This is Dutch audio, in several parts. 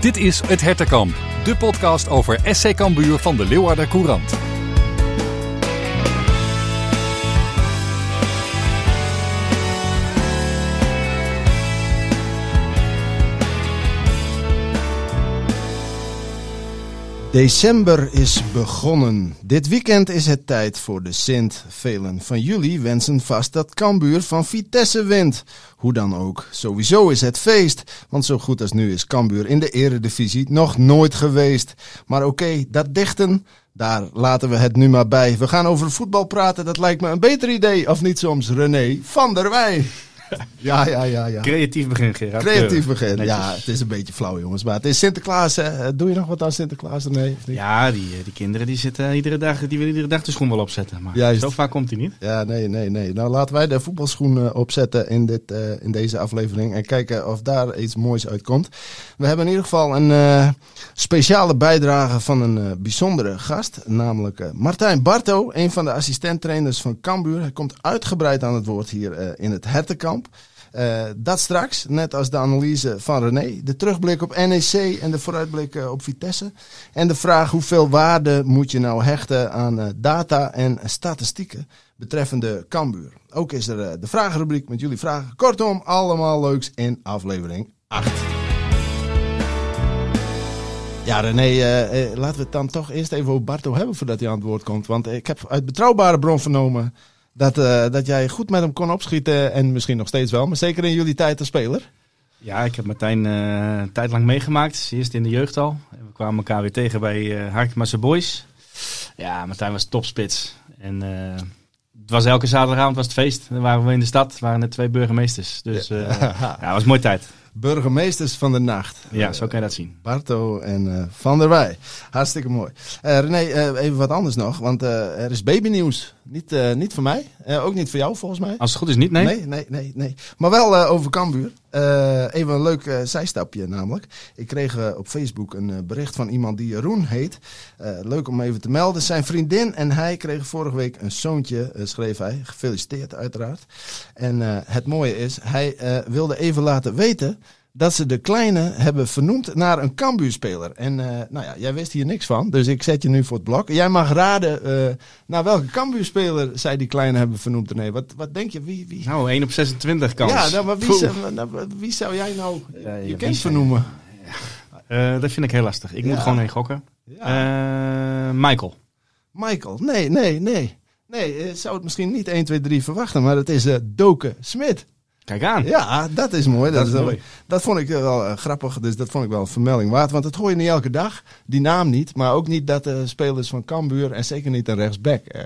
Dit is Het Hertenkamp, de podcast over SC Cambuur van de Leeuwarder Courant. December is begonnen. Dit weekend is het tijd voor de Sint. Velen van jullie wensen vast dat Cambuur van Vitesse wint. Hoe dan ook, sowieso is het feest. Want zo goed als nu is Cambuur in de eredivisie nog nooit geweest. Maar oké, dat dichten, daar laten we het nu maar bij. We gaan over voetbal praten, dat lijkt me een beter idee. Of niet soms, René van der Wij. Ja, ja, ja, ja. Creatief begin, Gerard. Creatief begin. Netjes. Ja, het is een beetje flauw, jongens. Maar het is Sinterklaas. Hè. Doe je nog wat aan Sinterklaas? Nee? Ja, die, die kinderen die zitten iedere dag, die willen iedere dag de schoen wel opzetten. Maar Juist. zo vaak komt hij niet. Ja, nee, nee, nee. Nou, laten wij de voetbalschoen eh, opzetten in, dit, eh, in deze aflevering. En kijken of daar iets moois uitkomt. We hebben in ieder geval een eh, speciale bijdrage van een eh, bijzondere gast. Namelijk eh, Martijn Barto, een van de assistenttrainers van Cambuur. Hij komt uitgebreid aan het woord hier eh, in het Hertenkamp. Eh, dat straks, net als de analyse van René. De terugblik op NEC en de vooruitblik eh, op Vitesse. En de vraag hoeveel waarde moet je nou hechten aan eh, data en statistieken betreffende Cambuur. Ook is er de vragenrubriek met jullie vragen. Kortom, allemaal leuks in aflevering 8. Ja, René, laten we het dan toch eerst even over Barto hebben voordat hij aan het woord komt. Want ik heb uit betrouwbare bron vernomen dat, eh, dat jij goed met hem kon opschieten. En misschien nog steeds wel, maar zeker in jullie tijd als speler. Ja, ik heb Martijn eh, een tijd lang meegemaakt. Eerst in de jeugdal. En we kwamen elkaar weer tegen bij uh, Harkemasse Boys. Ja, Martijn was topspits. En het was elke zaterdagavond was het feest. Dan waren we in de stad, waren er twee burgemeesters. Dus eh, ja, het was een mooie tijd. Burgemeesters van de nacht. Ja, zo kan je dat zien. Barto en Van der Wij. Hartstikke mooi. René, even wat anders nog. Want er is babynieuws. Niet, eh, niet voor mij. Eh, ook niet voor jou, volgens mij. Als het goed is niet, nee. Nee, nee, nee. nee. Maar wel eh, over Cambuur. Even een leuk zijstapje namelijk. Ik kreeg op Facebook een bericht van iemand die Jeroen heet. Leuk om even te melden. Zijn vriendin en hij kregen vorige week een zoontje, schreef hij. Gefeliciteerd uiteraard. En het mooie is, hij wilde even laten weten dat ze de kleine hebben vernoemd naar een Cambuurspeler. En eh, nou ja, jij wist hier niks van, dus ik zet je nu voor het blok. Jij mag raden eh, naar welke Cambuurspeler zij die kleine hebben vernoemd. Nee, wat, wat denk je? Wie, wie, Nou, 1 op ja, 26 kans. nou, maar wie, zou, nou, wie zou jij nou Ja, je ja, kind vernoemen? Eh, dat vind ik heel lastig. Ik Ja. moet gewoon heen gokken. Ja. Michael. Michael. Nee, nee, nee. Nee, eh, zou het misschien niet 1, 2, 3 verwachten, maar het is eh Doke Smit. Kijk aan. Ja, dat is mooi. Dat, Dat is mooi. dat vond ik wel eh, grappig, dus dat vond ik wel een vermelding waard. Want het hoor je niet elke dag, die naam niet. Maar ook niet dat de spelers van Cambuur en zeker niet een rechtsback eh,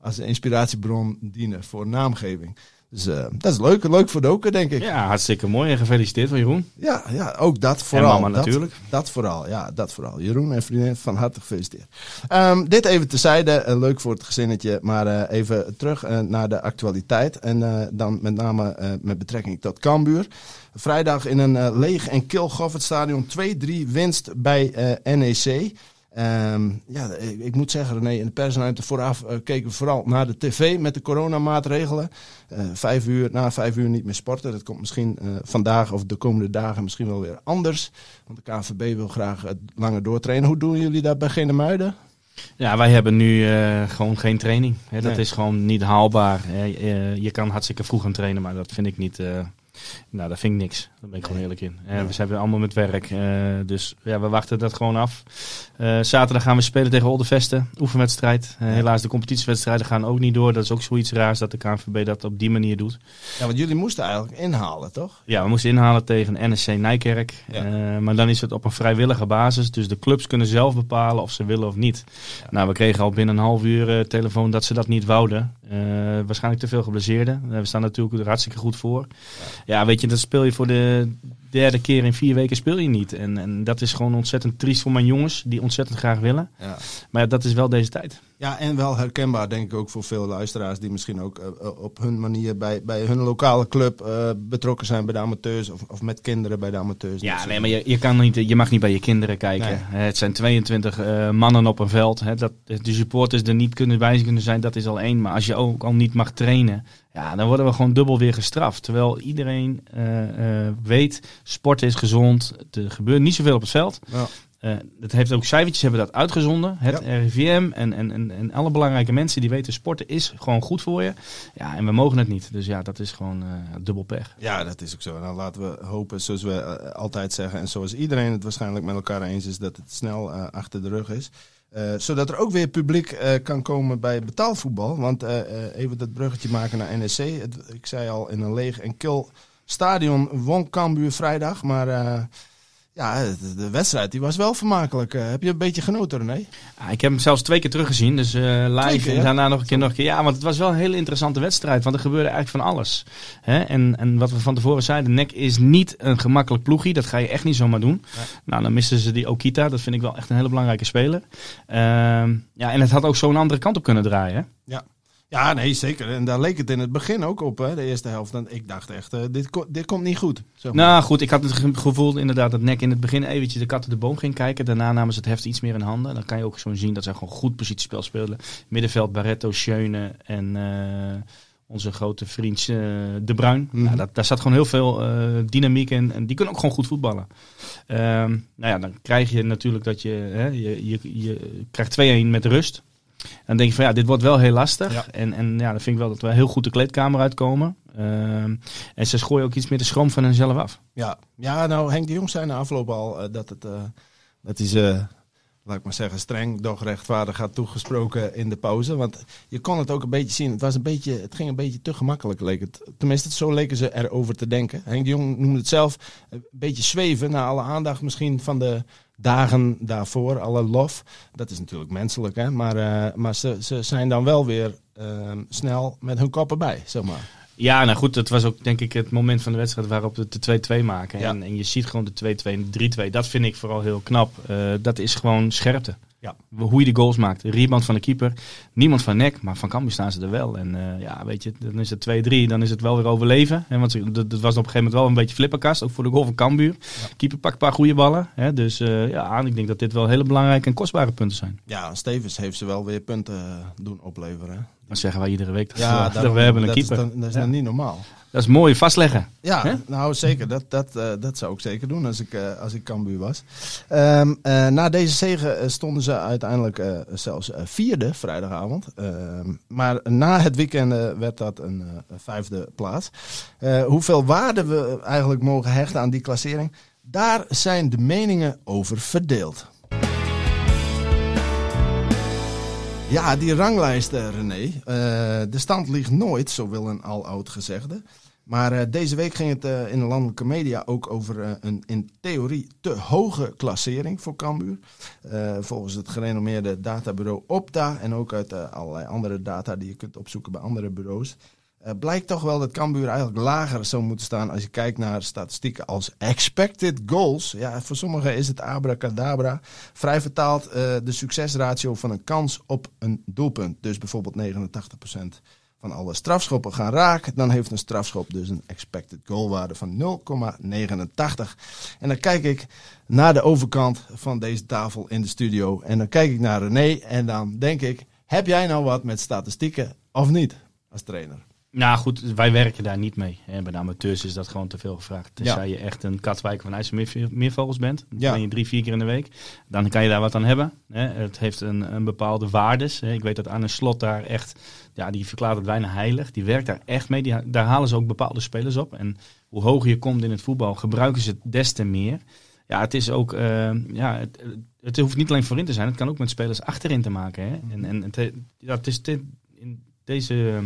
als inspiratiebron dienen voor naamgeving. Dus eh, dat is leuk, leuk voor Doke, denk ik. Ja, hartstikke mooi en gefeliciteerd van Jeroen. Ja, ja, ook dat vooral. mama Dat- natuurlijk. Dat, vooral, ja, dat vooral. Jeroen en vriendin, van harte gefeliciteerd. Ehm, dit even tezijde, eh, leuk voor het gezinnetje, maar eh, even terug naar de actualiteit. En dan met name met betrekking tot Cambuur. Vrijdag in een leeg en kil Goffertstadion 2-3 winst bij NEC. Ehm, ja, ik, ik moet zeggen, René, in de persruimte vooraf eh, keken we vooral naar de tv met de coronamaatregelen. Eh, vijf uur, na vijf uur niet meer sporten. Dat komt misschien eh, vandaag of de komende dagen misschien wel weer anders. Want de KNVB wil graag langer doortrainen. Hoe doen jullie dat bij Genemuiden? Ja, wij hebben nu gewoon geen training. Dat Nee. is gewoon niet haalbaar. Je kan hartstikke vroeg gaan trainen, maar dat vind ik niet. nou, dat vind ik niks. Daar ben ik gewoon eerlijk in. Eh, We zijn allemaal met werk. eh, dus ja, we wachten dat gewoon af. Eh, zaterdag gaan we spelen tegen Oldevesten. Oefenwedstrijd. Helaas, de competitiewedstrijden gaan ook niet door. Dat is ook zoiets raars dat de KNVB dat op die manier doet. Ja, want jullie moesten eigenlijk inhalen, toch? Ja, we moesten inhalen tegen NSC Nijkerk. Ja. Maar dan is het op een vrijwillige basis. Dus de clubs kunnen zelf bepalen of ze willen of niet. Nou, we kregen al binnen een half uur telefoon dat ze dat niet wouden. Waarschijnlijk te veel geblesseerden. We staan natuurlijk er hartstikke goed voor. Ja. weet je, dat speel je voor de derde keer in vier weken speel je niet. En, en dat is gewoon ontzettend triest voor mijn jongens die ontzettend graag willen. Ja. Maar ja, dat is wel deze tijd. Ja, en wel herkenbaar denk ik ook voor veel luisteraars die misschien ook eh, eh, op hun manier bij, bij hun lokale club eh, betrokken zijn bij de amateurs of, of met kinderen bij de amateurs. Ja, soort nee, maar je, je, kan niet, je mag niet bij je kinderen kijken. Nee. Het zijn 22 eh, mannen op een veld. Hè, dat de supporters er niet kunnen bij kunnen zijn, dat is al één. Maar als je ook al niet mag trainen Ja, dan worden we gewoon dubbel weer gestraft. Terwijl iedereen uh, uh, weet, sport is gezond. Er gebeurt niet zoveel op het veld. Ja. Uh, dat heeft ook cijfertjes hebben dat uitgezonden. Het ja. RIVM en, en, en, en, alle belangrijke mensen die weten sporten is gewoon goed voor je. Ja, en we mogen het niet. Dus ja, dat is gewoon uh, dubbel pech. Ja, dat is ook zo. Nou, laten we hopen, zoals we uh, altijd zeggen en zoals iedereen het waarschijnlijk met elkaar eens is, dat het snel achter de rug is. Zodat er ook weer publiek kan komen bij betaalvoetbal. Want even dat bruggetje maken naar NEC. Het, ik zei al, in een leeg en kil stadion won Cambuur vrijdag. Maar ja, de, wedstrijd die was wel vermakelijk. Uh, heb je een beetje genoten, René? Ja, ik heb hem zelfs twee keer teruggezien. Dus uh, live keer, en daarna nog een keer, nog een keer. Ja, want het was wel een hele interessante wedstrijd. Want er gebeurde eigenlijk van alles. Hè? En, en wat we van tevoren zeiden, NEC is niet een gemakkelijk ploegie. Dat ga je echt niet zomaar doen. Nou, dan missen ze die Okita. Dat vind ik wel echt een hele belangrijke speler. Uh, ja, en het had ook zo een andere kant op kunnen draaien. Ja. Ja, nee, zeker. En daar leek het in het begin ook op, hè, de eerste helft. En ik dacht echt, uh, dit, dit komt niet goed. Zeg maar. Nou goed, ik had het gevoel inderdaad dat Nek in het begin eventjes de kat de boom ging kijken. Daarna namen ze het heft iets meer in handen. Dan kan je ook zo zien dat ze gewoon goed positiespel speelden. Middenveld, Barretto, Schöne en uh, onze grote vriend uh, De Bruin. Mm nou, dat, daar zat gewoon heel veel dynamiek in. En die kunnen ook gewoon goed voetballen. Ehm, nou ja, dan krijg je natuurlijk dat je, hè, je, je, je krijgt 2-1 met rust dan denk je van ja, dit wordt wel heel lastig. En, en ja, dan vind ik wel dat we heel goed de kleedkamer uitkomen. Ehm, en ze gooien ook iets meer de schroom van henzelf af. Ja, ja nou Henk de Jong zei na afloop al uh, dat, het, uh, dat hij ze, laat ik maar zeggen, streng, doch rechtvaardig had toegesproken in de pauze. Want je kon het ook een beetje zien. Het, was een beetje, het ging een beetje te gemakkelijk, leek het. Tenminste, zo leken ze erover te denken. Henk de Jong noemde het zelf een beetje zweven na alle aandacht misschien van de dagen daarvoor, alle lof. Dat is natuurlijk menselijk, hè? maar, uh, maar ze, ze zijn dan wel weer uh, snel met hun koppen bij, zeg maar. Ja, nou goed, dat was ook denk ik het moment van de wedstrijd waarop we de 2-2 maken. Ja. En, en, je ziet gewoon de 2-2 en de 3-2. Dat vind ik vooral heel knap. Uh, dat is gewoon scherpte. Ja. Hoe je de goals maakt. Rebound van de keeper. Niemand van nek, maar van Cambuur staan ze er wel. En uh, ja, weet je, dan is het 2-3. Dan is het wel weer overleven. Hè, want dat, was op een gegeven moment wel een beetje flipperkast. Ook voor de goal van Cambuur. Ja. Keeper pakt een paar goede ballen. Hè, dus uh, ja, ik denk dat dit wel hele belangrijke en kostbare punten zijn. Ja, Stevens heeft ze wel weer punten doen opleveren. Dat zeggen wij iedere week. Dat, ja, daarom, we hebben een keeper. Is dan, dat is ja. dan niet normaal. Dat is mooi, vastleggen. Ja, He? nou zeker. Dat, dat, uh, dat zou ik zeker doen als ik, uh, als ik Cambuur was. Um, uh, na deze zegen stonden ze uiteindelijk zelfs vierde vrijdagavond. Ehm, maar na het weekend werd dat een vijfde plaats. hoeveel waarde we eigenlijk mogen hechten aan die klassering, daar zijn de meningen over verdeeld. Ja, die ranglijst, René. Uh, de stand ligt nooit, zo wil een al oud gezegde. Maar uh, deze week ging het uh, in de landelijke media ook over een in theorie te hoge klassering voor Cambuur. volgens het gerenommeerde databureau Opta en ook uit allerlei andere data die je kunt opzoeken bij andere bureaus. Blijkt toch wel dat Cambuur eigenlijk lager zou moeten staan als je kijkt naar statistieken als expected goals. Ja, voor sommigen is het abracadabra. Vrij vertaald de succesratio van een kans op een doelpunt. Dus bijvoorbeeld 89% van alle strafschoppen gaan raak. Dan heeft een strafschop dus een expected goalwaarde van 0,89. En dan kijk ik naar de overkant van deze tafel in de studio. En dan kijk ik naar René en dan denk ik, heb jij nou wat met statistieken of niet als trainer? Nou goed, wij werken daar niet mee. Bij de amateurs is dat gewoon te veel gevraagd. Tenzij ja. je echt een katwijk van IJsselmeervogels bent. Dan ja. ben je drie, vier keer in de week. Dan kan je daar wat aan hebben. Het heeft een, een bepaalde waardes. Ik weet dat aan een slot daar echt... Ja, die verklaart het bijna heilig. Die werkt daar echt mee. Die, daar halen ze ook bepaalde spelers op. En hoe hoger je komt in het voetbal, gebruiken ze het des te meer. Ja, het is ook... Uh, ja, het, het, hoeft niet alleen voorin te zijn. Het kan ook met spelers achterin te maken. Hè? En, en het, ja, het is... in deze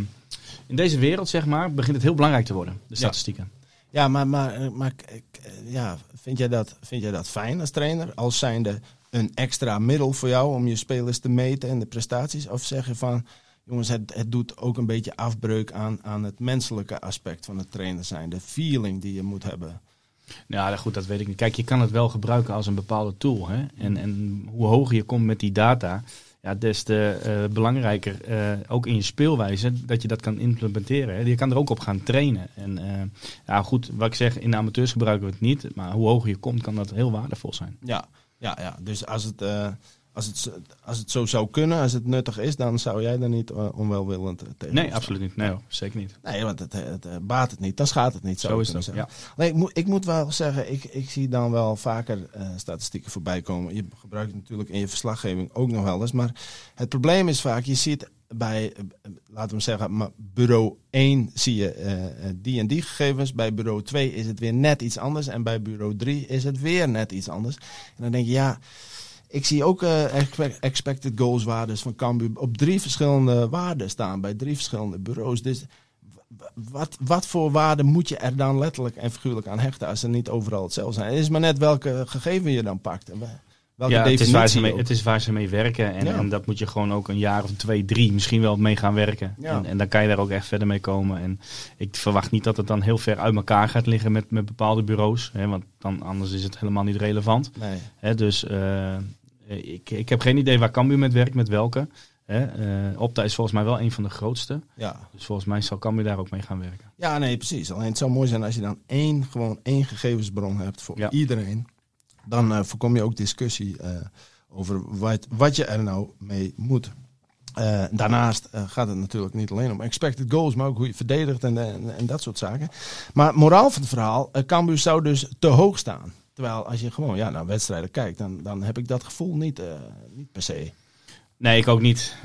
in deze wereld, zeg maar, begint het heel belangrijk te worden, de statistieken. Ja, ja maar, maar, maar ja, vind, jij dat, vind jij dat fijn als trainer? Als zijnde een extra middel voor jou om je spelers te meten en de prestaties? Of zeg je van, jongens, het, het doet ook een beetje afbreuk aan, aan het menselijke aspect van het trainer zijn, de feeling die je moet hebben? Ja, goed, dat weet ik niet. Kijk, je kan het wel gebruiken als een bepaalde tool. Hè? En, en hoe hoger je komt met die data, ja, des te uh, belangrijker, uh, ook in je speelwijze, dat je dat kan implementeren. Hè. Je kan er ook op gaan trainen. En uh, ja, goed, wat ik zeg, in amateurs gebruiken we het niet. Maar hoe hoger je komt, kan dat heel waardevol zijn. Ja, ja, ja. dus als het als, het, als het zo zou kunnen, als het nuttig is, dan zou jij er niet uh, onwelwillend tegen Nee, absoluut niet. Nee, zeker niet. Nee, want het, het, baat het niet, dan schaadt het niet. Zo is het ja. Nee, ik moet, ik moet wel zeggen, ik, ik zie dan wel vaker statistieken voorbij komen. Je gebruikt het natuurlijk in je verslaggeving ook nog wel eens. Maar het probleem is vaak, je ziet bij, laten we zeggen, bureau 1 zie je die en die gegevens. Bij bureau 2 is het weer net iets anders. En bij bureau 3 is het weer net iets anders. En dan denk je, ja, ik zie ook expected goals waardes van Cambuur op drie verschillende waarden staan. Bij drie verschillende bureaus. Dus wat, wat voor waarde moet je er dan letterlijk en figuurlijk aan hechten als ze niet overal hetzelfde zijn? Het is maar net welke gegeven je dan pakt. Welke ja, het is, waar ze mee, het is waar ze mee werken. En, en dat moet je gewoon ook een jaar of twee, drie misschien wel mee gaan werken. En, en, dan kan je daar ook echt verder mee komen. En ik verwacht niet dat het dan heel ver uit elkaar gaat liggen met, met bepaalde bureaus. Hè, want dan, anders is het helemaal niet relevant. Nee. Hè, dus uh, ik, ik heb geen idee waar Cambuur met werkt, met welke. Hè, uh, Opta is volgens mij wel een van de grootste. Ja. Dus volgens mij zal Cambuur daar ook mee gaan werken. Ja, nee, precies. Alleen het zou mooi zijn als je dan één, gewoon één gegevensbron hebt voor iedereen. Dan uh, voorkom je ook discussie uh, over wat, wat je er nou mee moet. Uh, daarnaast gaat het natuurlijk niet alleen om expected goals, maar ook hoe je verdedigt en, en, dat soort zaken. Maar moraal van het verhaal, Cambuur zou dus te hoog staan. Terwijl als je gewoon ja, naar wedstrijden kijkt, dan, dan heb ik dat gevoel niet, niet per se. Nee, ik ook niet.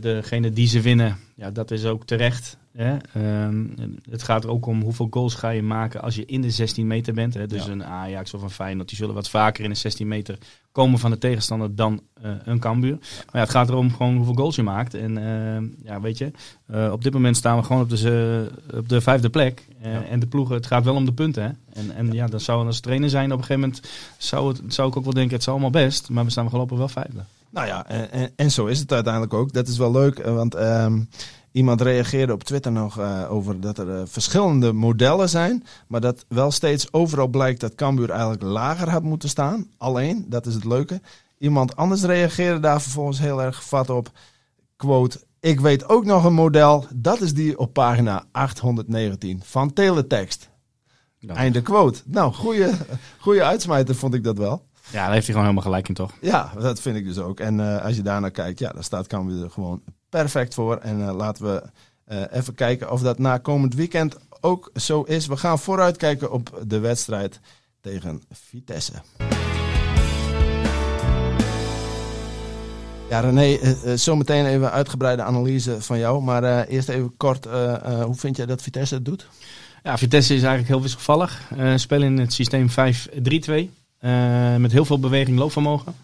degene die ze winnen, ja, dat is ook terecht. Hè? Ehm, het gaat er ook om hoeveel goals ga je maken als je in de 16 meter bent. Hè? Dus een Ajax of een Feyenoord, die zullen wat vaker in de 16 meter komen van de tegenstander dan uh, een Cambuur. Maar ja, het gaat erom gewoon hoeveel goals je maakt. En uh, ja, weet je, uh, op dit moment staan we gewoon op de, op de vijfde plek. Ja. En de ploegen, het gaat wel om de punten. Hè? En, en ja. dan zou als trainer zijn op een gegeven moment, zou, het, zou ik ook wel denken, het is allemaal best. Maar we staan voorlopig wel vijfde. Nou ja, en, en, zo is het uiteindelijk ook. Dat is wel leuk, want... Um, Iemand reageerde op Twitter nog uh, over dat er uh, verschillende modellen zijn. Maar dat wel steeds overal blijkt dat Cambuur eigenlijk lager had moeten staan. Alleen, dat is het leuke. Iemand anders reageerde daar vervolgens heel erg gevat op. Quote, ik weet ook nog een model. Dat is die op pagina 819 van Teletext. Nou. Einde quote. Nou, goede, goede uitsmijter vond ik dat wel. Ja, daar heeft hij gewoon helemaal gelijk in, toch? Ja, dat vind ik dus ook. En uh, als je daarnaar kijkt, ja, dan staat Cambuur er gewoon perfect voor. En uh, laten we uh, even kijken of dat na komend weekend ook zo is. We gaan vooruitkijken op de wedstrijd tegen Vitesse. Ja, René, zometeen even uitgebreide analyse van jou. Maar eerst even kort, hoe vind jij dat Vitesse het doet? Ja, Vitesse is eigenlijk heel wisselvallig. spelen in het systeem 5-3-2. Met heel veel beweging, loopvermogen.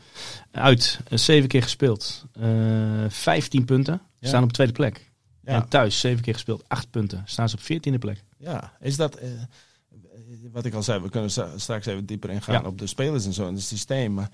Uit, zeven keer gespeeld. Eh, 15 punten. Staan op tweede plek. Ja. En thuis, zeven keer gespeeld. Acht punten. Staan ze op veertiende plek. Ja, is dat... Wat ik al zei, we kunnen straks even dieper ingaan op de spelers en zo en het systeem. Maar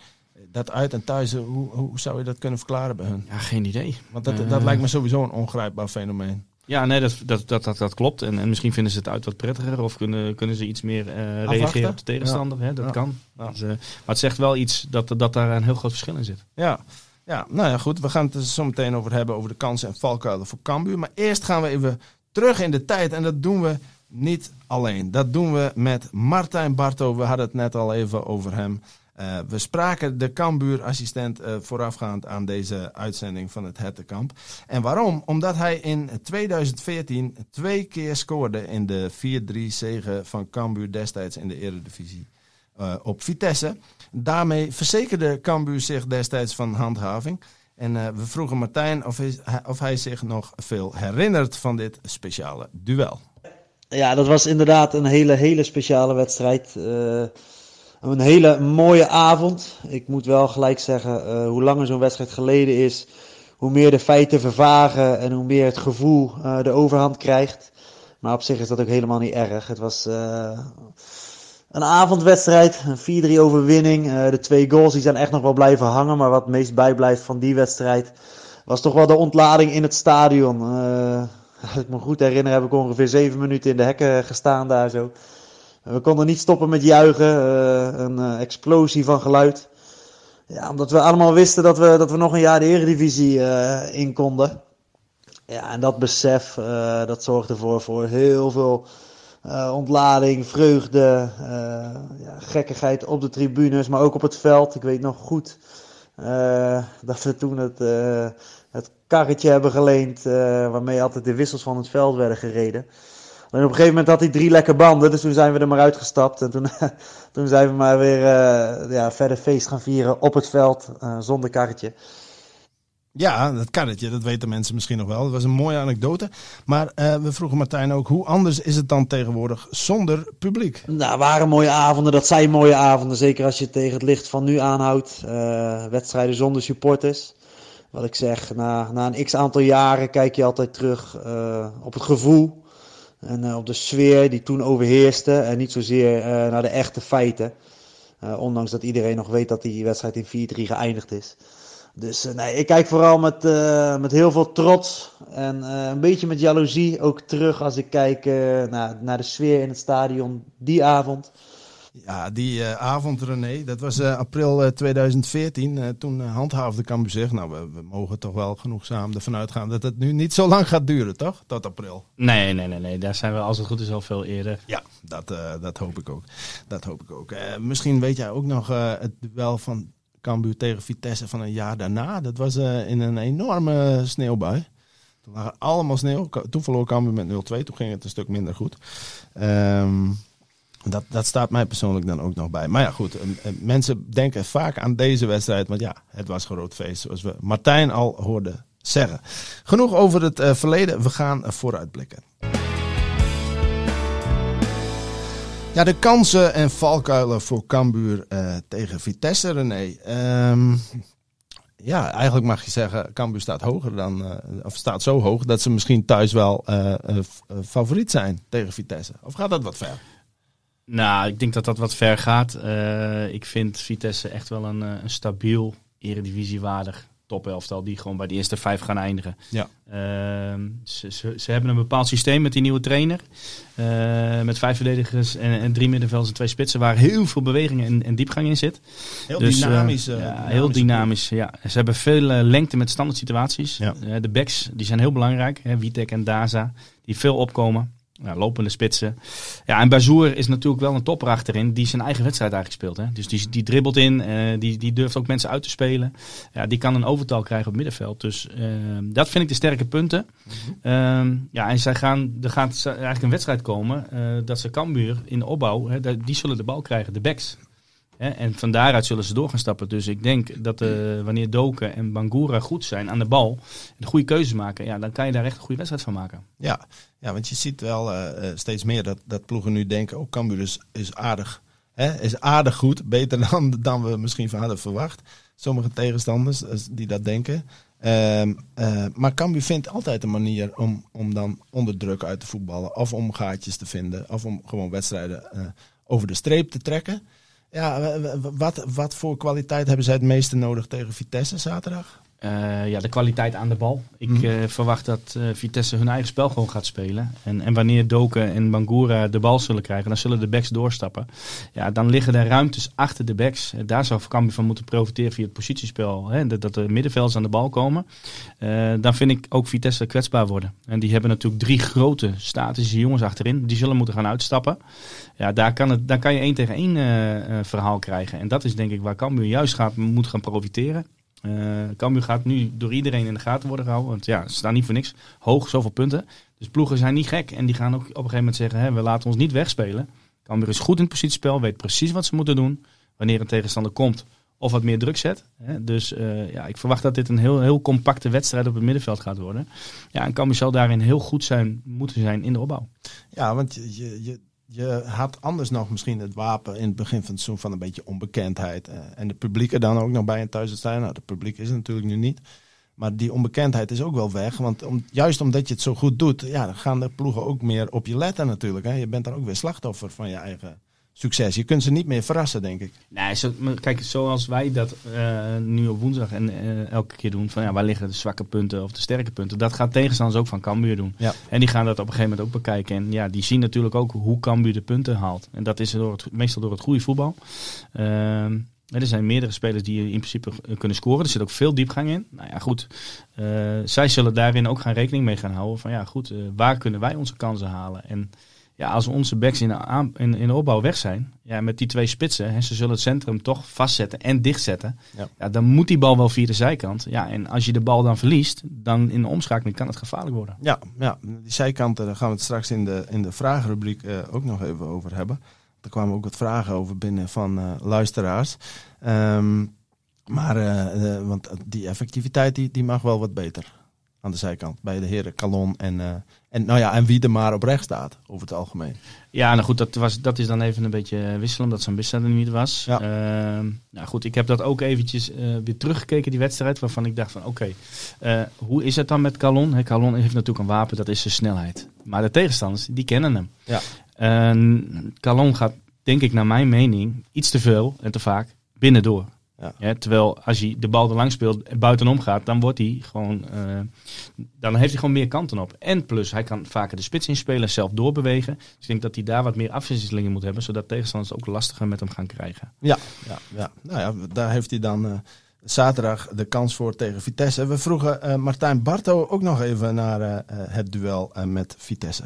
dat uit en thuis, hoe, hoe zou je dat kunnen verklaren bij hun? Ja, geen idee. Want dat, dat lijkt me sowieso een ongrijpbaar fenomeen. Ja, nee, dat, dat, dat, dat, dat klopt. En, en misschien vinden ze het uit wat prettiger of kunnen, kunnen ze iets meer uh, reageren op de tegenstander. Hè? Dat kan. Dus, uh, maar het zegt wel iets dat, dat daar een heel groot verschil in zit. Ja. ja, nou ja, goed. We gaan het er zo meteen over hebben, over de kansen en valkuilen voor Cambuur. Maar eerst gaan we even terug in de tijd. En dat doen we niet alleen. Dat doen we met Martijn Barto. We hadden het net al even over hem. Uh, we spraken de Cambuur-assistent uh, voorafgaand aan deze uitzending van het Hettekamp. En waarom? Omdat hij in 2014 twee keer scoorde in de 4-3 zegen van Cambuur destijds in de Eredivisie uh, op Vitesse. Daarmee verzekerde Cambuur zich destijds van handhaving. En we vroegen Martijn of hij, of hij zich nog veel herinnert van dit speciale duel. Ja, dat was inderdaad een hele, hele speciale wedstrijd. Een hele mooie avond. Ik moet wel gelijk zeggen, uh, hoe langer zo'n wedstrijd geleden is, hoe meer de feiten vervagen en hoe meer het gevoel uh, de overhand krijgt. Maar op zich is dat ook helemaal niet erg. Het was uh, een avondwedstrijd, een 4-3 overwinning. de twee goals die zijn echt nog wel blijven hangen. Maar wat meest bijblijft van die wedstrijd was toch wel de ontlading in het stadion. als ik me goed herinner heb ik ongeveer zeven minuten in de hekken gestaan daar zo. We konden niet stoppen met juichen. Uh, een uh, explosie van geluid. Ja, omdat we allemaal wisten dat we, dat we nog een jaar de Eredivisie uh, in konden. Ja, en dat besef, dat zorgde ervoor voor heel veel ontlading, vreugde, ja, gekkigheid op de tribunes, maar ook op het veld. Ik weet nog goed dat we toen het, het karretje hebben geleend waarmee altijd de wissels van het veld werden gereden. En op een gegeven moment had hij drie lekke banden, dus toen zijn we er maar uitgestapt. En toen, toen zijn we maar weer uh, ja, verder feest gaan vieren op het veld, uh, zonder karretje. Ja, dat karretje, dat weten mensen misschien nog wel. Dat was een mooie anekdote. Maar uh, we vroegen Martijn ook, hoe anders is het dan tegenwoordig zonder publiek? Nou, waren mooie avonden, dat zijn mooie avonden. Zeker als je tegen het licht van nu aanhoudt. wedstrijden zonder supporters. Wat ik zeg, na, na een x aantal jaren kijk je altijd terug op het gevoel en uh, op de sfeer die toen overheerste en niet zozeer uh, naar de echte feiten. Uh, ondanks dat iedereen nog weet dat die wedstrijd in 4-3 geëindigd is. Dus nee, ik kijk vooral met, met heel veel trots en een beetje met jaloezie ook terug als ik kijk naar, naar de sfeer in het stadion die avond. Ja, die uh, avond René, dat was uh, april uh, 2014. toen handhaafde Cambuur zich, nou we, we, mogen toch wel genoegzaam ervan uitgaan dat het nu niet zo lang gaat duren, toch? Tot april. Nee, nee, nee, nee. daar zijn we als het goed is al veel eerder. Ja, dat, dat hoop ik ook. Dat hoop ik ook. misschien weet jij ook nog het duel van Cambuur tegen Vitesse van een jaar daarna. Dat was in een enorme sneeuwbui. Toen waren allemaal sneeuw. Toen verloor Cambuur met 0-2. Toen ging het een stuk minder goed. Um, dat, dat staat mij persoonlijk dan ook nog bij. Maar ja, goed. Mensen denken vaak aan deze wedstrijd. Want ja, het was groot feest. Zoals we Martijn al hoorden zeggen. Genoeg over het uh, verleden. We gaan vooruitblikken. Ja, de kansen en valkuilen voor Cambuur tegen Vitesse, René. Um, ja, eigenlijk mag je zeggen, Cambuur staat hoger dan, of staat zo hoog dat ze misschien thuis wel favoriet zijn tegen Vitesse. Of gaat dat wat ver? Nou, ik denk dat dat wat ver gaat. Uh, ik vind Vitesse echt wel een, een stabiel, eredivisiewaardig topelftal die gewoon bij de eerste vijf gaan eindigen. Ja. Uh, ze, ze, ze, hebben een bepaald systeem met die nieuwe trainer. Uh, met vijf verdedigers en, en, drie middenvelders en twee spitsen waar heel veel beweging en, en diepgang in zit. Heel dus, dynamisch. Uh, ja, heel dynamisch. Ja. Ze hebben veel lengte met standaard situaties. Ja. de backs die zijn heel belangrijk. Hè, Witek en Daza die veel opkomen. Ja, lopende spitsen. Ja, en Bazoer is natuurlijk wel een topper achterin die zijn eigen wedstrijd eigenlijk speelt. Hè. Dus die, die dribbelt in, uh, die, die durft ook mensen uit te spelen. Ja, die kan een overtal krijgen op middenveld. Dus uh, dat vind ik de sterke punten. Mm -hmm. ja, en zij gaan, er gaat eigenlijk een wedstrijd komen uh, dat ze Cambuur in de opbouw, hè, die zullen de bal krijgen, de backs. En van daaruit zullen ze door gaan stappen. Dus ik denk dat uh, wanneer Doken en Bangura goed zijn aan de bal, de goede keuzes maken, ja, dan kan je daar echt een goede wedstrijd van maken. Ja, ja want je ziet wel uh, steeds meer dat, dat ploegen nu denken, oh Cambuur is, is aardig. Hè? Is aardig goed, beter dan, dan we misschien van hadden verwacht. Sommige tegenstanders die dat denken. Uh, maar Cambuur vindt altijd een manier om, om dan onder druk uit te voetballen. Of om gaatjes te vinden. Of om gewoon wedstrijden over de streep te trekken. Ja, wat, wat voor kwaliteit hebben zij het meeste nodig tegen Vitesse zaterdag? Uh, ja, de kwaliteit aan de bal. Ik mm. uh, verwacht dat uh, Vitesse hun eigen spel gewoon gaat spelen. En, en wanneer Doken en Bangura de bal zullen krijgen, dan zullen de backs doorstappen. Ja, dan liggen er ruimtes achter de backs. Daar zou Cambuur van moeten profiteren via het positiespel. Hè, dat, dat de middenvelders aan de bal komen. dan vind ik ook Vitesse kwetsbaar worden. En die hebben natuurlijk drie grote statische jongens achterin. Die zullen moeten gaan uitstappen. Ja, daar kan, het, daar kan je één tegen één verhaal krijgen. En dat is denk ik waar Cambuur juist gaat, moet gaan profiteren. Uh, Cambuur gaat nu door iedereen in de gaten worden gehouden. Want ja, ze staan niet voor niks hoog, zoveel punten. Dus ploegen zijn niet gek. En die gaan ook op een gegeven moment zeggen, hè, we laten ons niet wegspelen. Cambuur is goed in het positiespel, weet precies wat ze moeten doen. Wanneer een tegenstander komt of wat meer druk zet. Hè. Dus uh, ja, ik verwacht dat dit een heel, heel compacte wedstrijd op het middenveld gaat worden. Ja, en Cambuur zal daarin heel goed zijn, moeten zijn in de opbouw. Ja, want je, je je had anders nog misschien het wapen in het begin van het seizoen van een beetje onbekendheid. Uh, en de publiek er dan ook nog bij in thuis zijn. Nou, de publiek is er natuurlijk nu niet. Maar die onbekendheid is ook wel weg. Want om, juist omdat je het zo goed doet, ja, dan gaan de ploegen ook meer op je letten natuurlijk. Hè. Je bent dan ook weer slachtoffer van je eigen succes. Je kunt ze niet meer verrassen, denk ik. Nee, zo, kijk, zoals wij dat uh, nu op woensdag en uh, elke keer doen, van ja, waar liggen de zwakke punten of de sterke punten, dat gaat tegenstanders ook van Cambuur doen. Ja. En die gaan dat op een gegeven moment ook bekijken. En ja, die zien natuurlijk ook hoe Cambuur de punten haalt. En dat is door het, meestal door het goede voetbal. Uh, er zijn meerdere spelers die in principe kunnen scoren. Er zit ook veel diepgang in. Nou ja, goed. Zij zullen daarin ook gaan rekening mee gaan houden. Van ja, goed, waar kunnen wij onze kansen halen? En Ja, als onze backs in de, aan, in, in de opbouw weg zijn, ja, met die twee spitsen, hè, ze zullen het centrum toch vastzetten en dichtzetten. Ja. Ja. dan moet die bal wel via de zijkant. Ja, en als je de bal dan verliest, dan in de omschakeling kan het gevaarlijk worden. Ja, ja, die zijkanten daar gaan we het straks in de, in de vragenrubriek eh, ook nog even over hebben. Er kwamen ook wat vragen over binnen van eh, luisteraars. Ehm, maar eh, eh, want die effectiviteit die, die mag wel wat beter aan de zijkant. Bij de heren Calon en, eh, en, nou ja, en wie er maar op rechts staat, over het algemeen. Ja, nou goed, dat, was, dat is dan even een beetje wisselen, omdat Sambissa er niet was. Ja. Ehm, nou goed, ik heb dat ook eventjes eh, weer teruggekeken, die wedstrijd, waarvan ik dacht van oké, eh, hoe is het dan met Calon? Hè, Calon heeft natuurlijk een wapen, dat is zijn snelheid. Maar de tegenstanders, die kennen hem. Ja. Calon gaat, denk ik naar mijn mening, iets te veel en te vaak binnendoor. Ja. Ja, terwijl als hij de bal er lang speelt en buitenom gaat, dan wordt hij gewoon. eh, dan heeft hij gewoon meer kanten op. En plus, hij kan vaker de spits inspelen en zelf doorbewegen. Dus ik denk dat hij daar wat meer afwisselingen moet hebben, zodat tegenstanders ook lastiger met hem gaan krijgen. Ja, ja, ja. Nou ja, daar heeft hij dan eh, zaterdag de kans voor tegen Vitesse. We vroegen eh, Martijn Barto ook nog even naar het duel met Vitesse.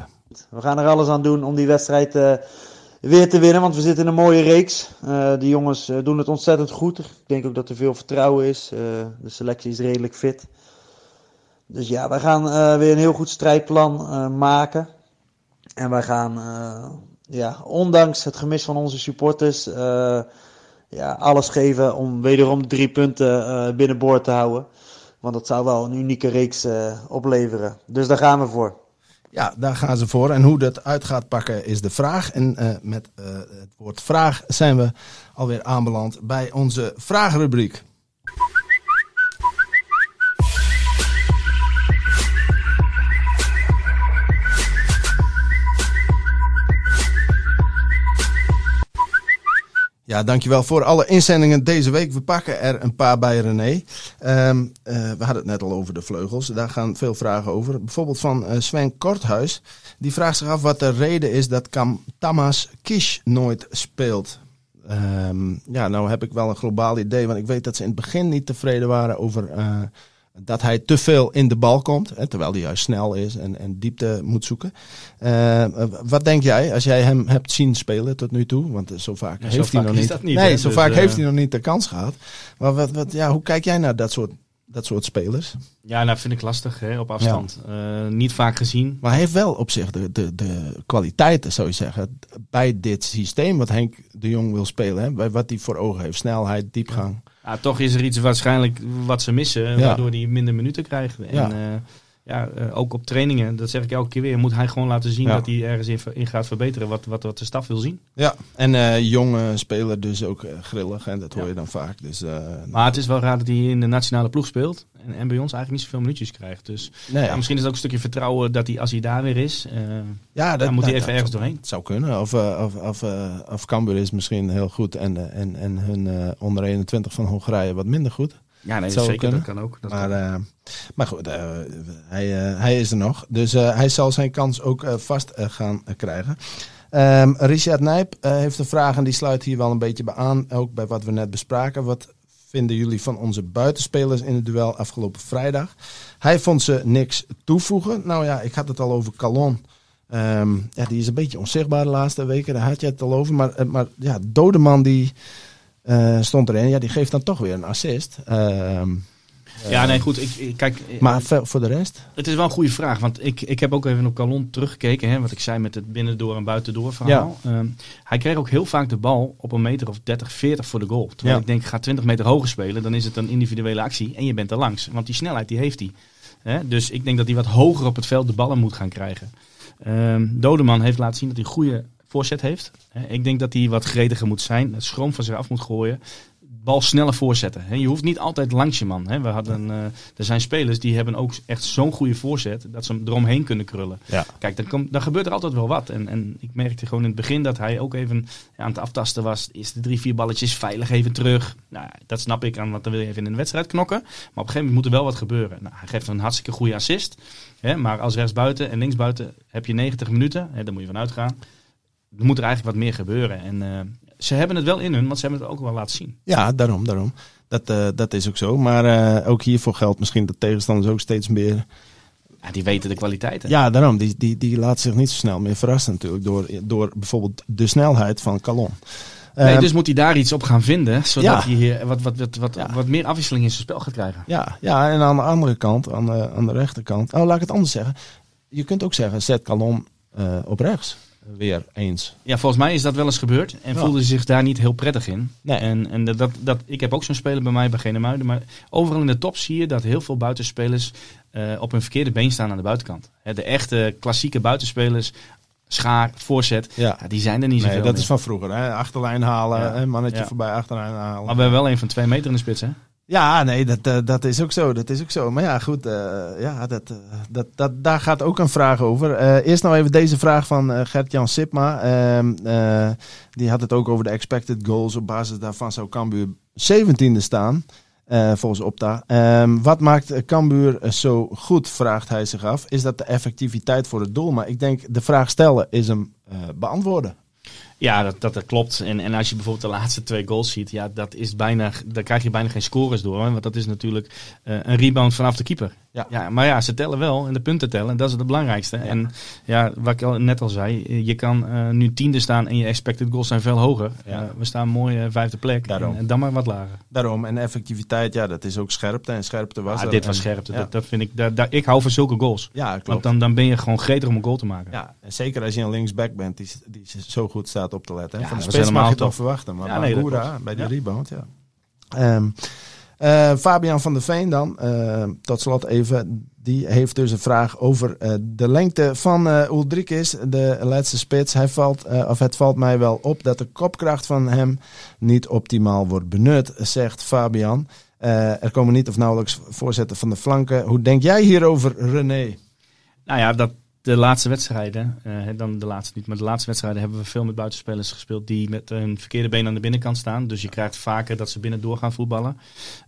We gaan er alles aan doen om die wedstrijd eh, weer te winnen, want we zitten in een mooie reeks. Eh die jongens eh, doen het ontzettend goed. Ik denk ook dat er veel vertrouwen is. Eh, de selectie is redelijk fit. Dus ja, wij gaan weer een heel goed strijdplan maken. En wij gaan, ja, ondanks het gemis van onze supporters, ja, alles geven om wederom de drie punten binnenboord te houden. Want dat zou wel een unieke reeks opleveren. Dus daar gaan we voor. Ja, daar gaan ze voor. En hoe dat uit gaat pakken is de vraag. En eh, met eh, het woord vraag zijn we alweer aanbeland bij onze vragenrubriek. Ja, dankjewel voor alle inzendingen deze week. We pakken er een paar bij René. Ehm, eh, we hadden het net al over de vleugels. Daar gaan veel vragen over. Bijvoorbeeld van eh, Sven Korthuis. Die vraagt zich af wat de reden is dat Kam Tamas Kish nooit speelt. Ehm, ja, nou heb ik wel een globaal idee. Want ik weet dat ze in het begin niet tevreden waren over eh, dat hij te veel in de bal komt. Hè, terwijl hij juist snel is en, en diepte moet zoeken. Eh, wat denk jij als jij hem hebt zien spelen tot nu toe? Want eh, zo vaak Ja, zo heeft hij vaak nog niet. nee, hè, zo dus, vaak eh, heeft hij nog niet de kans gehad. Maar wat, wat, ja, hoe kijk jij naar dat soort, dat soort spelers? Ja, nou vind ik lastig hè, op afstand. Eh, niet vaak gezien. Maar hij heeft wel op zich de, de, de kwaliteiten, zou je zeggen, bij dit systeem wat Henk de Jong wil spelen. Hè? Bij wat hij voor ogen heeft. Snelheid, diepgang. Ja, toch is er iets waarschijnlijk wat ze missen, Ja. waardoor hij minder minuten krijgt. En Ja. ja. Ja, eh, ook op trainingen, dat zeg ik elke keer weer, moet hij gewoon laten zien Ja. dat hij ergens in, in gaat verbeteren wat, wat, wat de staf wil zien. Ja, en eh jonge speler dus ook eh, grillig. En dat hoor Ja. je dan vaak. Dus, eh, Maar het is wel raar dat hij in de nationale ploeg speelt en, en bij ons eigenlijk niet zoveel minuutjes krijgt. Dus nee, ja, misschien is het ook een stukje vertrouwen dat hij, als hij daar weer is, ja, dan moet hij even dat ergens doorheen. Het zou kunnen. Of, of, of, of Cambuur is misschien heel goed en, en, en hun onder 21 van Hongarije wat minder goed. Ja, nee, zeker, kunnen. dat kan ook. Dat Maar, kan. eh, maar goed, eh, hij, eh, hij is er nog. Dus hij zal zijn kans ook vast gaan krijgen. Ehm, Richard Nijp heeft een vraag en die sluit hier wel een beetje bij aan. Ook bij wat we net bespraken. Wat vinden jullie van onze buitenspelers in het duel afgelopen vrijdag? Hij vond ze niks toevoegen. Nou ja, ik had het al over Calon. Ehm, ja, die is een beetje onzichtbaar de laatste weken. Daar had je het al over. Maar, maar ja, Dodeman die eh, stond erin. Ja, die geeft dan toch weer een assist. Ehm, ja, nee, goed. Ik, kijk, eh, maar voor de rest? Het is wel een goede vraag, want ik, ik heb ook even op Calon teruggekeken. Hè, wat ik zei met het binnendoor en buitendoor verhaal. Ehm, hij kreeg ook heel vaak de bal op een meter of 30, 40 voor de goal. Terwijl Ja. ik denk, ga 20 meter hoger spelen, dan is het een individuele actie en je bent er langs. Want die snelheid die heeft hij. Hè, dus ik denk dat hij wat hoger op het veld de ballen moet gaan krijgen. Ehm Dodeman heeft laten zien dat hij goede voorzet heeft. Ik denk dat hij wat grediger moet zijn, het schroom van zich af moet gooien. Bal sneller voorzetten. Je hoeft niet altijd langs je man. We hadden, eh, er zijn spelers die hebben ook echt zo'n goede voorzet dat ze hem eromheen kunnen krullen. Ja. Kijk, dan, komt, dan gebeurt er altijd wel wat. En, en ik merkte gewoon in het begin dat hij ook even aan het aftasten was. De eerste drie, vier balletjes veilig even terug. Nou, dat snap ik aan, want dan wil je even in een wedstrijd knokken. Maar op een gegeven moment moet er wel wat gebeuren. Nou, hij geeft een hartstikke goede assist. Hè, maar als rechtsbuiten en linksbuiten heb je 90 minuten. Hè, daar moet je vanuit gaan. Er moet er eigenlijk wat meer gebeuren. En eh, ze hebben het wel in hun, want ze hebben het ook wel laten zien. Ja, daarom, daarom. Dat, eh, dat is ook zo. Maar eh, ook hiervoor geldt misschien dat tegenstanders ook steeds meer Ja, die weten de kwaliteiten. Ja, daarom. Die, die, die laat zich niet zo snel meer verrassen natuurlijk door, door bijvoorbeeld de snelheid van Calon. Nee, Ehm, dus moet hij daar iets op gaan vinden, zodat Ja. hij hier wat, wat, wat, wat, Ja. wat meer afwisseling in zijn spel gaat krijgen. Ja, ja, en aan de andere kant, aan de, aan de rechterkant. Oh, laat ik het anders zeggen. Je kunt ook zeggen, zet Calon op rechts. Weer eens. Ja, volgens mij is dat wel eens gebeurd en Ja. voelde hij zich daar niet heel prettig in. Nee. En, en dat, dat, ik heb ook zo'n speler bij mij bij Genemuiden, maar overal in de top zie je dat heel veel buitenspelers eh, op hun verkeerde been staan aan de buitenkant. Hè, de echte klassieke buitenspelers, schaar, voorzet, Ja. ja, die zijn er niet Nee, zoveel dat meer. is van vroeger. Hè? Achterlijn halen, Ja. hè? mannetje Ja. voorbij, achterlijn halen. Maar we hebben wel een van twee meter in de spits, hè? Ja, nee, dat, eh, dat is ook zo. Dat is ook zo. Maar ja, goed, eh, ja, dat, eh, dat, dat, daar gaat ook een vraag over. Eerst nou even deze vraag van Gert-Jan Sipma. Ehm, eh, die had het ook over de expected goals. Op basis daarvan zou Cambuur 17e staan, volgens Opta. Ehm, wat maakt Cambuur zo goed, vraagt hij zich af. Is dat de effectiviteit voor het doel? Maar ik denk, de vraag stellen is hem beantwoorden. Ja, dat, dat, klopt. En, en als je bijvoorbeeld de laatste twee goals ziet, ja, dat is bijna, daar krijg je bijna geen scores door. hè, Want dat is natuurlijk eh, een rebound vanaf de keeper. Ja. maar ja, ze tellen wel en de punten tellen. Dat is het belangrijkste. En ja, wat ik al, net al zei, je kan eh, nu tiende staan en je expected goals zijn veel hoger. Ja. Eh, we staan mooi eh, vijfde plek. Daarom. En, en dan maar wat lager. Daarom, en effectiviteit, ja, dat is ook scherpte. En scherpte was Ah, dit was scherpte. Ja, Dat, dat vind ik, ik hou van zulke goals. ja klopt. Want dan, dan ben je gewoon gretig om een goal te maken. Ja, en zeker als je een linksback bent die, die zo goed staat op te letten. hè. Ja, Van de spits mag je top. verwachten. Maar Ja, nee, bij die Ja. rebound, ja. Ehm, eh, Fabian van der Veen dan, eh, tot slot even. Die heeft dus een vraag over eh, de lengte van eh Ulrikis, de laatste spits. Hij valt, of het valt mij wel op dat de kopkracht van hem niet optimaal wordt benut, zegt Fabian. Er komen niet of nauwelijks voorzetten van de flanken. Hoe denk jij hierover, René? Nou ja, dat de laatste wedstrijden, eh, dan de laatste niet, maar de laatste wedstrijden hebben we veel met buitenspelers gespeeld die met hun verkeerde been aan de binnenkant staan. Dus je krijgt vaker dat ze binnen door gaan voetballen.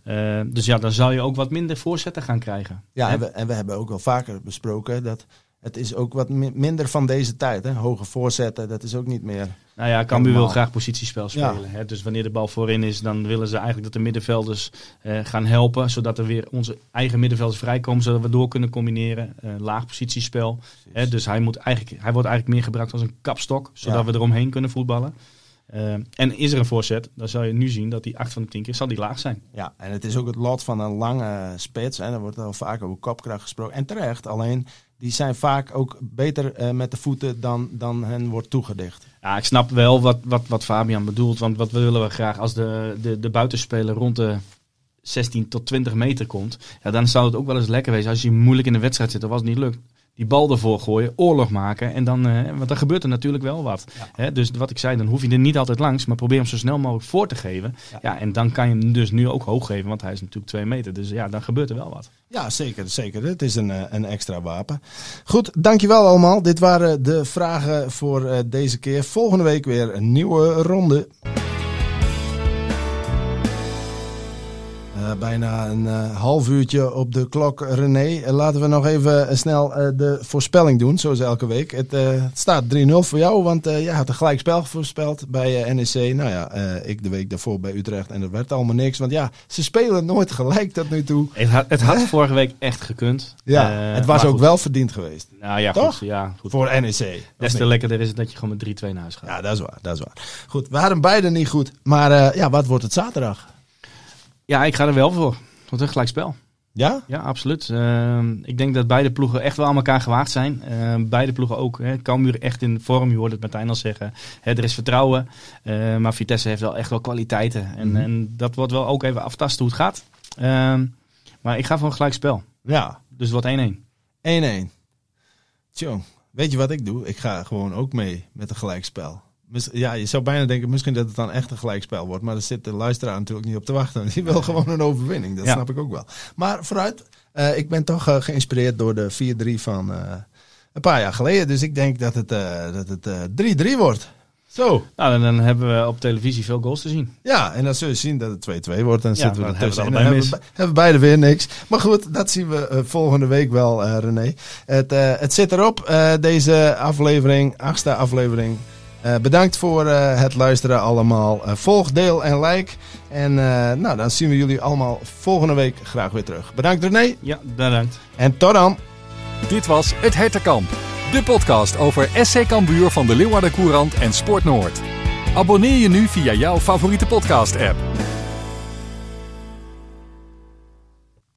Eh, dus ja, dan zal je ook wat minder voorzetten gaan krijgen. Ja, Hè? en we, en we hebben ook wel vaker besproken dat het is ook wat mi- minder van deze tijd. Hè? Hoge voorzetten, dat is ook niet meer. Nou ja, Cambuur wil graag positiespel Ja. spelen. Hè? Dus wanneer de bal voorin is, dan willen ze eigenlijk dat de middenvelders eh, gaan helpen. Zodat er weer onze eigen middenvelders vrijkomen, zodat we door kunnen combineren. Eh, laag positiespel. Hè? Dus hij, moet eigenlijk, hij wordt eigenlijk meer gebruikt als een kapstok, zodat Ja. we eromheen kunnen voetballen. Eh, en is er een voorzet, dan zal je nu zien dat die 8 van de 10 keer zal die laag zijn. Ja, en het is ook het lot van een lange spits. En er wordt al vaak over kopkracht gesproken. En terecht, alleen die zijn vaak ook beter eh, met de voeten dan, dan hen wordt toegedicht. Ja, ik snap wel wat, wat, wat Fabian bedoelt. Want wat willen we graag als de, de, de buitenspeler rond de 16 tot 20 meter komt. Ja, dan zou het ook wel eens lekker wezen als je moeilijk in de wedstrijd zit als het niet lukt. Die bal ervoor gooien, oorlog maken. En dan, eh, want dan gebeurt er natuurlijk wel wat. Hè, dus wat ik zei, dan hoef je er niet altijd langs. Maar probeer hem zo snel mogelijk voor te geven. Ja. en dan kan je hem dus nu ook hoog geven. Want hij is natuurlijk 2 meter. Dus ja, dan gebeurt er wel wat. Ja, zeker. zeker. Het is een, eh, een extra wapen. Goed, dankjewel allemaal. Dit waren de vragen voor eh, deze keer. Volgende week weer een nieuwe ronde. Bijna een eh, half uurtje op de klok, René. Eh, laten we nog even eh, snel eh, de voorspelling doen, zoals elke week. Het, eh, het staat 3-0 voor jou, want eh je had een gelijkspel voorspeld bij eh, NEC. Nou ja, eh, ik de week daarvoor bij Utrecht en dat werd allemaal niks. Want ja, ze spelen nooit gelijk tot nu toe. Het had, het had vorige week echt gekund. Ja, Eh, het was ook goed. wel verdiend geweest. Nou ja, Toch? goed. Ja, goed. Voor NEC. Des te lekkerder is het dat je gewoon met 3-2 naar huis gaat. Ja, dat is waar. Dat is waar. Goed, we hadden beide niet goed. Maar eh, ja, wat wordt het zaterdag? Ja, ik ga er wel voor. Wat een gelijkspel. Ja? Ja, absoluut. Ehm, ik denk dat beide ploegen echt wel aan elkaar gewaagd zijn. Ehm, beide ploegen ook. Hè. Cambuur echt in vorm, je hoort het Martijn al zeggen. Hè, er is vertrouwen. Eh, maar Vitesse heeft wel echt wel kwaliteiten. En, Mhm. en dat wordt wel ook even aftasten hoe het gaat. Ehm, maar ik ga voor een gelijkspel. Ja. Dus wordt 1-1. 1-1. Tjong, weet je wat ik doe? Ik ga gewoon ook mee met een gelijkspel. Ja, je zou bijna denken misschien dat het dan echt een gelijkspel wordt. Maar daar zit de luisteraar natuurlijk niet op te wachten. Die wil gewoon een overwinning. Dat Ja. snap ik ook wel. Maar vooruit, eh, ik ben toch eh, geïnspireerd door de 4-3 van eh, een paar jaar geleden. Dus ik denk dat het, eh, dat het eh, 3-3 wordt. Zo. Nou, dan, dan hebben we op televisie veel goals te zien. Ja, en dan zul je zien dat het 2-2 wordt. En Ja, zitten we dan er hebben we En dan hebben, beide weer niks. Maar goed, dat zien we volgende week wel, eh, René. Het, het zit erop, deze aflevering, achtste aflevering. Eh, bedankt voor eh, het luisteren allemaal. Eh, volg, deel en like. En eh, nou, dan zien we jullie allemaal volgende week graag weer terug. Bedankt René Ja, bedankt. en tot dan. Dit was Het Hertenkamp, de podcast over SC Cambuur van de Leeuwarden Courant en Sport Noord. Abonneer je nu via jouw favoriete podcast-app.